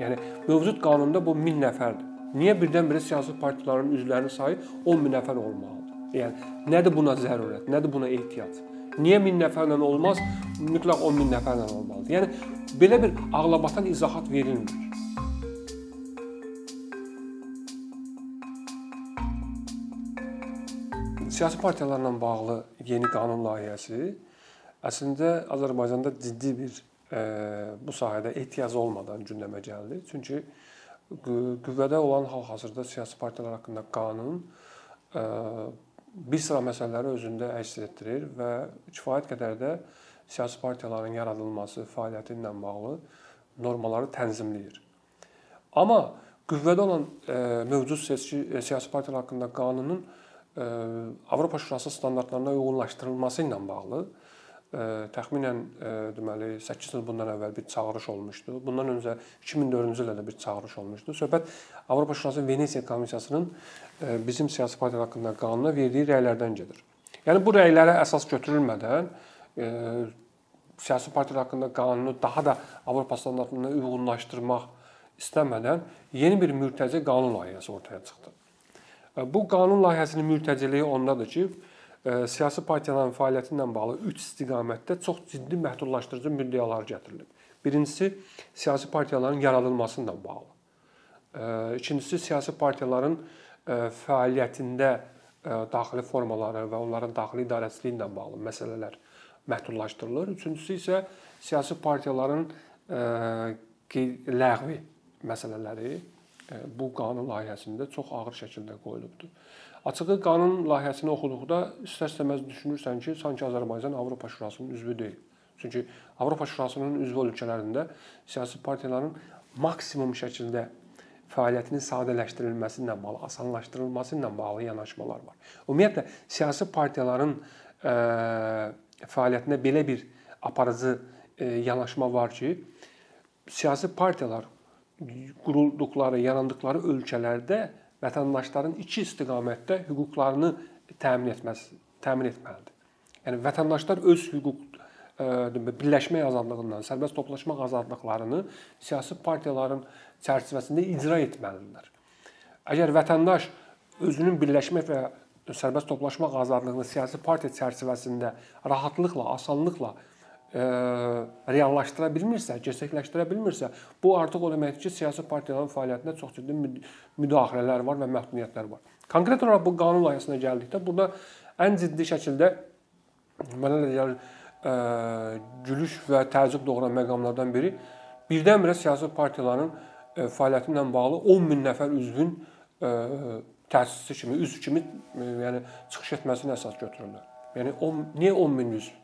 Yəni mövcud qanunda bu 1000 nəfərdir. Niyə birdən-birə siyasi partiyaların üzvlərinin sayı 10 min nəfər olmalıdır? Yəni nədir buna zərurət? Nədir buna ehtiyac? Niyə 1000 nəfərlə olmaz? Mütləq 10 min nəfərlə olmalıdır. Yəni belə bir ağlabatan izahat verilmir. Siyasi partiyalarla bağlı yeni qanun layihəsi əslində Azərbaycanda ciddi bir bu sahədə ehtiyac olmadan gündəmə gəldi. Çünki qüvvədə olan hal-hazırda siyasi partiyalar haqqında qanun e, bir sıra məsələləri özündə əks etdirir və kifayət qədər də siyasi partiyaların yaradılması, fəaliyyəti ilə bağlı normaları tənzimləyir. Amma qüvvədə olan e, mövcud seçki siyasi partiyalar haqqında qanunun Avropa Şurası standartlarına uyğunlaşdırılması ilə bağlı təxminən deməli 8 il bundan əvvəl bir çağırış olmuşdu. Bundan öncə 2004-cü ildə də bir çağırış olmuşdu. Söhbət Avropa Şurası Venesiya Komissiyasının bizim siyasi partiyalar haqqında qanuna verdiyi rəylərdən gedir. Yəni bu rəylərə əsas götürülmədən siyasi partiyalar haqqında qanunu daha da Avropa standartlarına uyğunlaşdırmaq istəmədən yeni bir mürtəci qanun layihəsi ortaya çıxdı. Bu qanun layihəsinin mürtəciliyi ondadır ki, siyasi partiyaların fəaliyyəti ilə bağlı 3 istiqamətdə çox ciddi məhdudlaşdırıcı müddəalar gətirilib. Birincisi siyasi partiyaların yaradılması ilə bağlı. İkincisi siyasi partiyaların fəaliyyətində daxili formaları və onların daxili idarəçiliyi ilə bağlı məsələlər məhdudlaşdırılır. Üçüncüsü isə siyasi partiyaların ləğvi məsələləri bu qanun layihəsində çox ağır şəkildə qoyulubdur. Açığı qanun layihəsini oxuduqda istər-istəməz düşünürsən ki, sanki Azərbaycan Avropa Şurasının üzvü deyil. Çünki Avropa Şurasının üzv ölkələrində siyasi partiyaların maksimum şəkildə fəaliyyətinin sadələşdirilməsi ilə bağlı, asanlaşdırılması ilə bağlı yanaşmalar var. Ümumiyyətlə siyasi partiyaların ə, fəaliyyətinə belə bir aparıcı ə, yanaşma var ki, siyasi partiyalar qurulduqları, yarandıqları ölkələrdə vətəndaşların iki istiqamətdə hüquqlarını təmin etməsi, təmin etməlidir. Yəni vətəndaşlar öz hüquq birləşmək azadlığından, sərbəst toplaşmaq azadlıqlarını siyasi partiyaların çərçivəsində icra etməlidirlər. Əgər vətəndaş özünün birləşmək və sərbəst toplaşmaq azadlığını siyasi partiya çərçivəsində rahatlıqla, asanlıqla reallaşdıra bilmirsə, gerçəkləşdirə bilmirsə, bu artıq o deməkdir ki, siyasi partiyaların fəaliyyətinə çox ciddi müdaxilələr var və məhdudiyyətlər var. Konkret olaraq bu qanun layihəsinə gəldikdə burada ən ciddi şəkildə mənə elə gəlir gülüş və təəccüb doğuran məqamlardan biri birdən-birə siyasi partiyaların fəaliyyəti ilə bağlı 10 min nəfər üzvün təsisçi kimi, üzv kimi yəni çıxış etməsinə əsas götürürlər. Yəni 10 niyə 10 min üzv?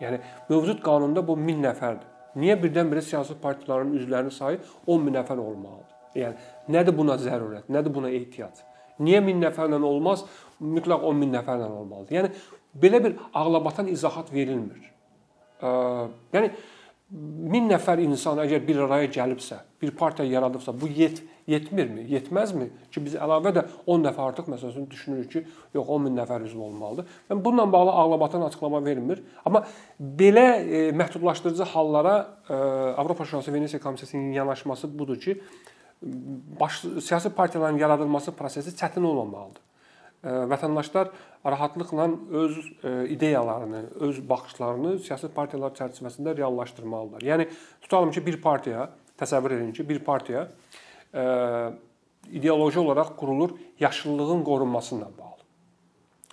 Yəni mövcud qanunda bu 1000 nəfərdir. Niyə birdən-birə siyasi partiyaların üzvlərinin sayı 10 min nəfər olmalıdır? Yəni nədir buna zərurət? Nədir buna ehtiyac? Niyə 1000 nəfərlə olmaz? Mütləq 10 min nəfərlə olmalıdır. Yəni belə bir ağlabatan izahat verilmir. Yəni 1000 nəfər insan əgər bir araya gəlibsə, bir partiya yaradıbsa, bu yet yetmirmi? Yetməzmi ki, biz əlavə də 10 nəfər artıq məsələn düşünürük ki, yox 10 min nəfər üzv olmalıdır. Yəni bununla bağlı ağlabatan açıqlama verilmir. Amma belə e, məhdudlaşdırıcı hallara e, Avropa Şurası Venesiya Komissiyasının yanaşması budur ki, baş siyasi partiyaların yaradılması prosesi çətin olmamalıdır vətəndaşlar rahatlıqla öz ideyalarını, öz baxışlarını siyasi partiyalar çərçivəsində reallaşdırmalıdırlar. Yəni tutalım ki, bir partiya, təsəvvür edin ki, bir partiya ideoloji olaraq qurulur yaşıllığın qorunması ilə bağlı.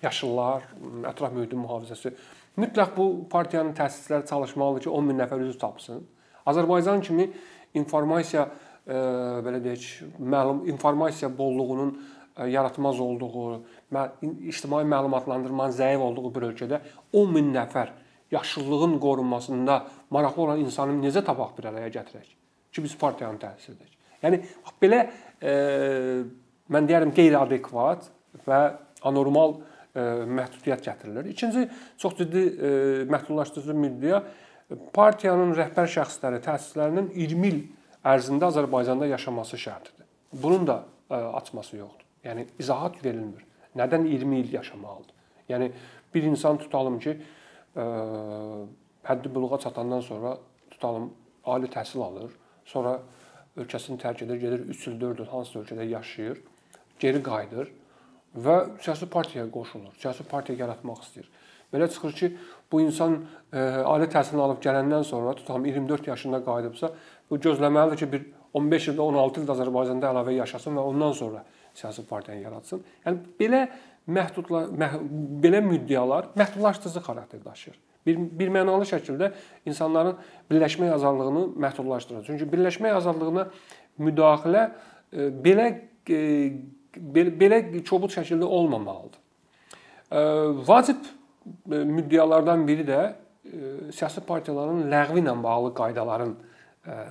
Yaşıllar, ətraf mühitin mühafizəsi. Mütləq bu partiyanın təsisləri çalışmalıdır ki, 10 min nəfər üzv tapsın. Azərbaycan kimi informasiya belə deyək, məlum informasiya bolluğunun yaratmaz olduğu, ictimai məlumatlandırmanın zəif olduğu bir ölkədə 10 min nəfər yaşıllığın qorunmasında maraqlı olan insanı necə tapaq bir araya gətirək ki, biz partiyanı təsis edək. Yəni belə e, mən deyərəm qeyri-adekvat və anormal e, məhdudiyyət gətirilir. İkinci çox ciddi e, məhdudlaşdırıcı müddəa partiyanın rəhbər şəxsləri təsislərinin 20 il ərzində Azərbaycanda yaşaması şərtidir. Bunun da e, açması yoxdur. Yəni izahat verilmir. Nədən 20 il yaşamalıdır? Yəni bir insan tutalım ki, ə, həddi büluğa çatandan sonra tutalım ali təhsil alır, sonra ölkəsini tərk edir, gedir 3 il, 4 il hansısa ölkədə yaşayır, geri qayıdır və siyasi partiyaya qoşulur. Siyasi partiya yaratmaq istəyir. Belə çıxır ki, bu insan e, ali təhsilini alıb gələndən sonra tutam 24 yaşında qayıdıbsa, bu gözləməlidir ki, bir 15 ildə, 16 ildə Azərbaycanda əlavə yaşasın və ondan sonra siyasi partiyanı yaratsın. Yəni belə məhdudla məh belə müddəalar məhdudlaşdırıcı xarakter daşıyır. Bir bir mənalı şəkildə insanların birləşmək azadlığını məhdudlaşdırır. Çünki birləşmək azadlığına müdaxilə e, belə e, belə kobud şəkildə olmamalıdır. E, vacib müddəalardan biri də siyasi partiyaların ləğvi ilə bağlı qaydaların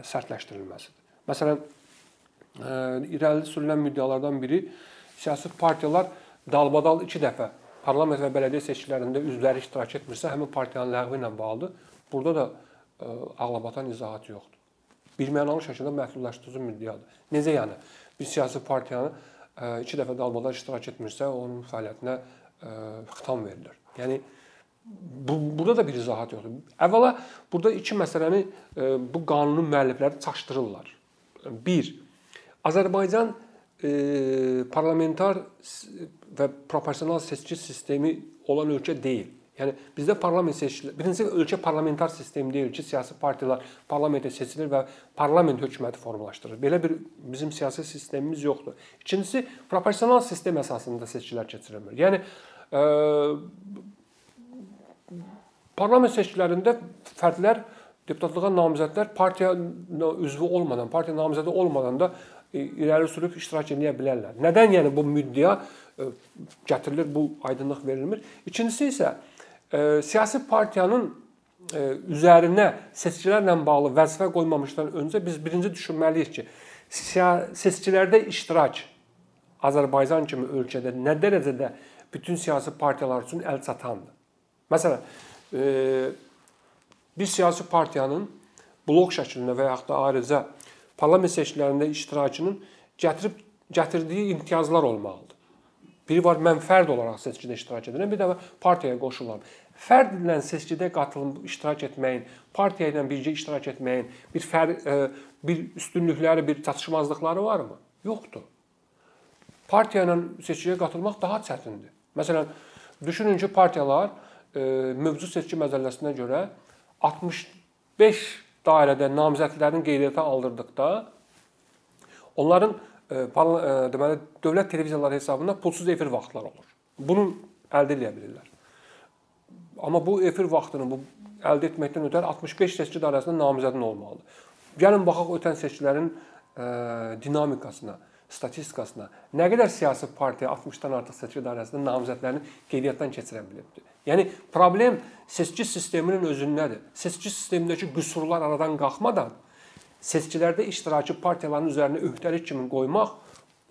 sərtləşdirilməsidir. Məsələn, irəli sürülən müddəalardan biri siyasi partiyalar dalbadal 2 dəfə parlament və bələdiyyə seçkilərində üzvləri iştirak etmirsə, həmin partiyanın ləğvi ilə bağlıdır. Burada da ə, ağlabatan izahat yoxdur. Birmənalı şəkildə məhdudlaşdırıcı müddəadır. Necə yəni? Bir siyasi partiyanı 2 dəfə dalbadal iştirak etmirsə, onun fəaliyyətinə ə, xitam verilir. Yəni bu burada da bir izahat yoxdur. Əvvəla burada iki məsələni ə, bu qanunun müəllifləri çaşdırırlar. 1. Azərbaycan e, parlamentar və proporsional seçki sistemi olan ölkə deyil. Yəni bizdə parlament seçkiləri, birinci ölkə parlamentar sistem deyil ki, siyasi partiyalar parlamentə seçilir və parlament hökuməti formalaşdırır. Belə bir bizim siyasi sistemimiz yoxdur. İkincisi, proporsional sistem əsasında seçkilər keçirilmir. Yəni ə, e, parlament seçkilərində fərdlər deputatlığa namizədlər partiya üzvü olmadan, partiya namizədi olmadan da irəli sürüb iştirak edə bilərlər. Nədən yəni bu müddəa e, gətirilir, bu aydınlıq verilmir? İkincisi isə e, siyasi partiyanın e, üzərinə seçkilərlə bağlı vəzifə qoymamışdan öncə biz birinci düşünməliyik ki, seçkilərdə iştirak Azərbaycan kimi ölkədə nə dərəcədə bütün siyasi partiyalar üçün əl çatandır. Məsələn, bir siyasi partiyanın blok şəklində və yaxud da ayrıca parlament seçkilərində iştirakının gətirib gətirdiyi imtiyazlar olmalıdır. Biri var mən fərd olaraq seçkidə iştirak edirəm, bir də partiyaya qoşuluram. Fərd ilə seçkidə qatılıb iştirak etməyin, partiya ilə birgə iştirak etməyin bir fər e, bir üstünlükləri, bir çatışmazlıqları varmı? Yoxdur. Partiya ilə seçkiyə qatılmaq daha çətindir. Məsələn, düşünün ki, partiyalar e, mövcud seçki məcəlləsinə görə 65 dairədə namizədlərin qeydiyyata aldırdıqda onların e, e, deməli dövlət televiziyaları hesabına pulsuz efir vaxtları olur. Bunu əldə edə bilirlər. Amma bu efir vaxtını bu əldə etməkdən ötəri 65 seçki dairəsində namizədin olmalıdır. Gəlin baxaq ötən seçkilərin e, dinamikasına statistikasına nə qədər siyasi partiya 60-dan artıq seçki dairəsində namizədlərini qeydiyyatdan keçirə bilibdir. Yəni problem seçki sisteminin özündədir. Seçki sistemindəki qüsurlar aradan qalxmadan seçkilərdə iştirakçı partiyaların üzərinə öhdəlik kimi qoymaq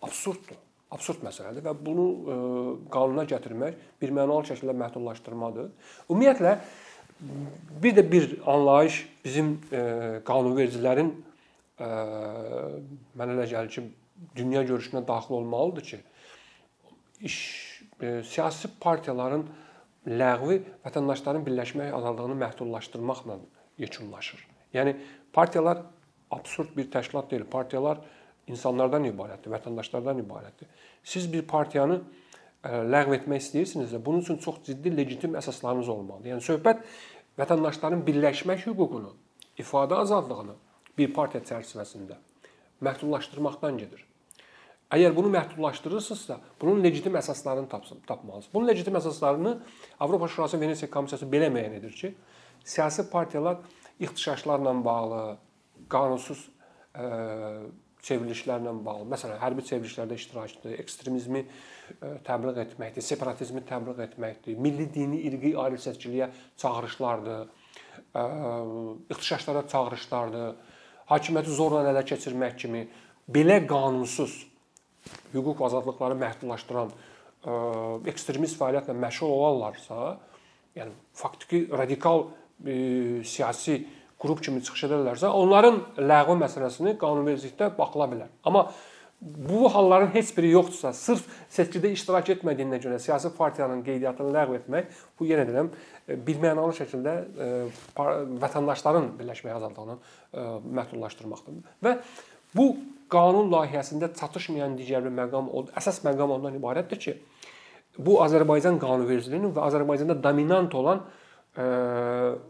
absurddur. Absurd məsələdir və bunu ə, e, qanuna gətirmək bir mənalı şəkildə məhdudlaşdırmadır. Ümumiyyətlə bir də bir anlayış bizim ə, e, qanunvericilərin ə, mənə elə gəlir ki, dünya görüşünə daxil olmalıdır ki, iş e, siyasi partiyaların ləğvi vətəndaşların birləşmək azadlığını məhdudlaşdırmaqla yekunlaşır. Yəni partiyalar absurd bir təşkilat deyil. Partiyalar insanlardan ibarətdir, vətəndaşlardan ibarətdir. Siz bir partiyanı e, ləğv etmək istəyirsinizsə, bunun üçün çox ciddi legitim əsaslarınız olmalıdır. Yəni söhbət vətəndaşların birləşmək hüququnu, ifadə azadlığını bir partiya çərçivəsində məhdudlaşdırmaqdan gedir. Əgər bunu məhdudlaşdırırsınızsa, bunun legitim əsaslarını tapmalısınız. Bunun legitim əsaslarını Avropa Şurası Venesiya Komissiyası belə müəyyən edir ki, siyasi partiyalar ixtişaşlarla bağlı, qanunsuz ə, çevrilişlərlə bağlı, məsələn, hərbi çevrilişlərdə iştirakdır, ekstremizmi ə, təbliğ etməkdir, separatizmi təbliğ etməkdir, milli, dini, irqi ayrı-seçkiliyə çağırışlardır, ə, ixtişaşlara çağırışlardır, hakimiyyəti zorla ələ keçirmək kimi belə qanunsuz hüquq azadlıqları məhdudlaşdıran ə, ekstremist fəaliyyətlə məşğul olarlarsa, yəni faktiki radikal ə, siyasi qrup kimi çıxış edərlərsə, onların ləğvi məsələsini qanunvericilikdə baxıla bilər. Amma bu halların heç biri yoxdursa, sırf seçkidə iştirak etmədiyinə görə siyasi partiyanın qeydiyyatını ləğv etmək bu yenə deyirəm birmənalı şəkildə vətəndaşların birləşmək azadlığını məhdudlaşdırmaqdır. Və Bu qanun layihəsində çatışmayan digər bir məqam, əsas məqam ondan ibarətdir ki, bu Azərbaycan qanunvericiliyinin və Azərbaycanda dominant olan ə,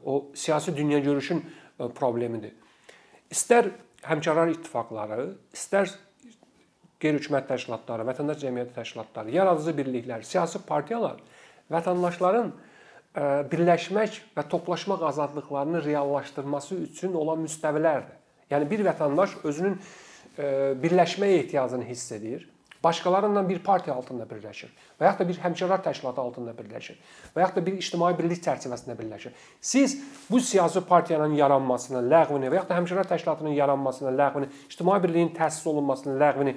o siyasi dünyagörüşün problemidir. İstər həmkarlar ittifaqları, istər qeyri-hökumət təşkilatları, vətəndaş cəmiyyəti təşkilatları, yaradıcı birliklər, siyasi partiyalar vətəndaşların birləşmək və toplaşmaq azadlıqlarını reallaşdırması üçün olan müstəvilərdir. Yəni bir vətəndaş özünün birləşməyə ehtiyacını hiss edir. Başqalarıyla bir partiya altında birləşir və yaxud da bir həmkarlar təşkilatı altında birləşir və yaxud da bir ictimai birlik çərçivəsində birləşir. Siz bu siyasi partiyanın yaranmasını, ləğvini və yaxud da həmkarlar təşkilatının yaranmasını, ləğvini, ictimai birliyin təsis olunmasını, ləğvini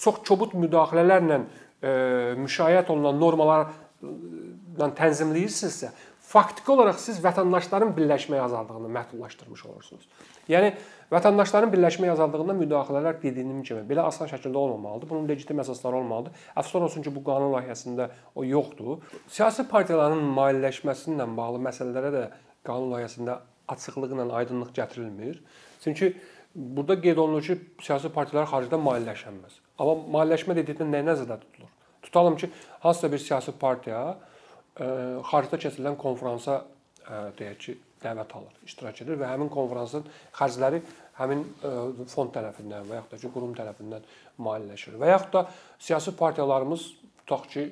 çox kobud müdaxilələrlə e, müşayiət olunan normalarla tənzimləyirsinizsə, faktiki olaraq siz vətəndaşların birləşmək azadlığını məhdudlaşdırmış olursunuz. Yəni vətəndaşların birləşmək azadlığına müdaxilələr dediyim kimi belə asan şəkildə olmamalıdır. Bunun legitim əsasları olmalıdır. Əfsus olsun ki, bu qanun layihəsində o yoxdur. Siyasi partiyaların maliyyələşməsi ilə bağlı məsələlərə də qanun layihəsində açıqlıqla aydınlıq gətirilmir. Çünki burada qeyd olunur ki, siyasi partiyyalar xaricdə maliyyələşənməz. Amma maliyyələşmə dedikdə nə nəzərdə tutulur? Tutalım ki, hansısa bir siyasi partiya xaricdə keçirilən konfransa deyək ki, dəvət alır, iştirak edir və həmin konfransın xərcləri həmin fond tərəfindən və yaxud da ki, qurum tərəfindən maliyyələşir. Və yaxud da siyasi partiyalarımız tutaq ki,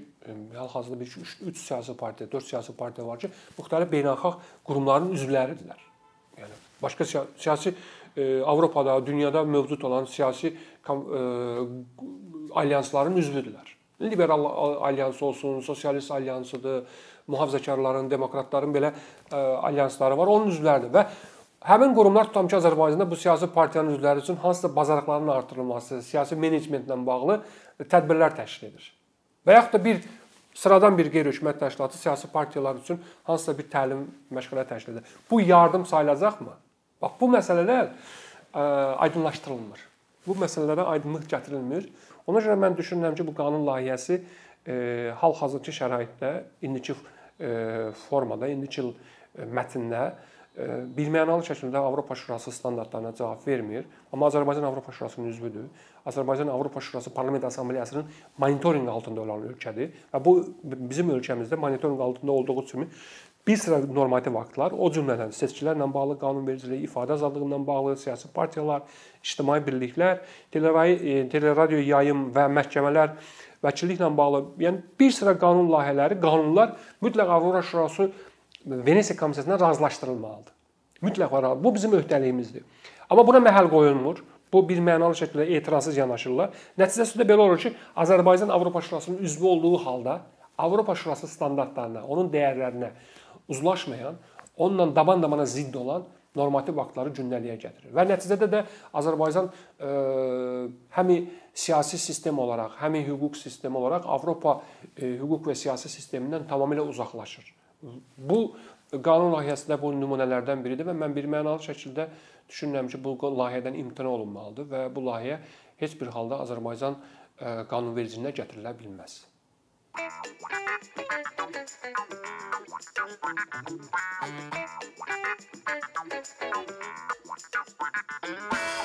hal-hazırda bir 3 siyasi partiya, 4 siyasi partiya var ki, müxtəlif beynəlxalq qurumların üzvləridirlər. Yəni başqa siyasi Avropada, dünyada mövcud olan siyasi alyansların üzvüdürlər. Liberal alyansı olsun, sosialist alyansıdır, mühafizəkarların, demokratların belə alyansları var, onun üzvləridir və həmin qurumlar tutam ki, Azərbaycanda bu siyasi partiyanın üzvləri üçün hansısa bacarıqların artırılması, siyasi menecmentlə bağlı tədbirlər təşkil edir. Və yaxud da bir sıradan bir qeyri-hökumət təşkilatı siyasi partiyalar üçün hansısa bir təlim məşğələ təşkil edir. Bu yardım sayılacaqmı? Bax bu məsələlər ə, aydınlaşdırılmır. Bu məsələlərə aydınlıq gətirilmir. Ona görə mən düşünürəm ki, bu qanun layihəsi hal-hazırki şəraitdə indiki ə, formada, indiki mətndə birmənalı şəkildə Avropa Şurası standartlarına cavab vermir. Amma Azərbaycan Avropa Şurasının üzvüdür. Azərbaycan Avropa Şurası Parlament Assambleyasının monitorinq altında olan ölkədir və bu bizim ölkəmizdə monitorinq altında olduğu üçün bir sıra normativ aktlar, o cümlədən seçkilərlə bağlı qanunvericilik, ifadə azadlığı ilə bağlı siyasi partiyalar, ictimai birliklər, e, teleradio yayım və məhkəmələr vəkilliklə bağlı, yəni bir sıra qanun layihələri, qanunlar mütləq Avropa Şurası Venesiya komissiyasından razılaşdırılmalıdır. Mütləq var. Bu bizim öhdəliyimizdir. Amma buna məhəl qoyulmur. Bu bir mənalı şəkildə etirazsız yanaşırlar. Nəticəsində belə olur ki, Azərbaycan Avropa Şurasının üzvü olduğu halda Avropa Şurası standartlarına, onun dəyərlərinə uzlaşmayan, onunla daban-dabana zidd olan normativ aktları gündəliyə gətirir. Və nəticədə də Azərbaycan ə, həm siyasi sistem olaraq, həm hüquq sistemi olaraq Avropa ə, hüquq və siyasi sistemindən tamamilə uzaqlaşır. Bu qanun layihəsində bu nümunələrdən biridir və mən bir mənalı şəkildə düşünürəm ki, bu layihədən imtina olunmalıdır və bu layihə heç bir halda Azərbaycan qanunvericiliyinə gətirilə bilməz. Thank you.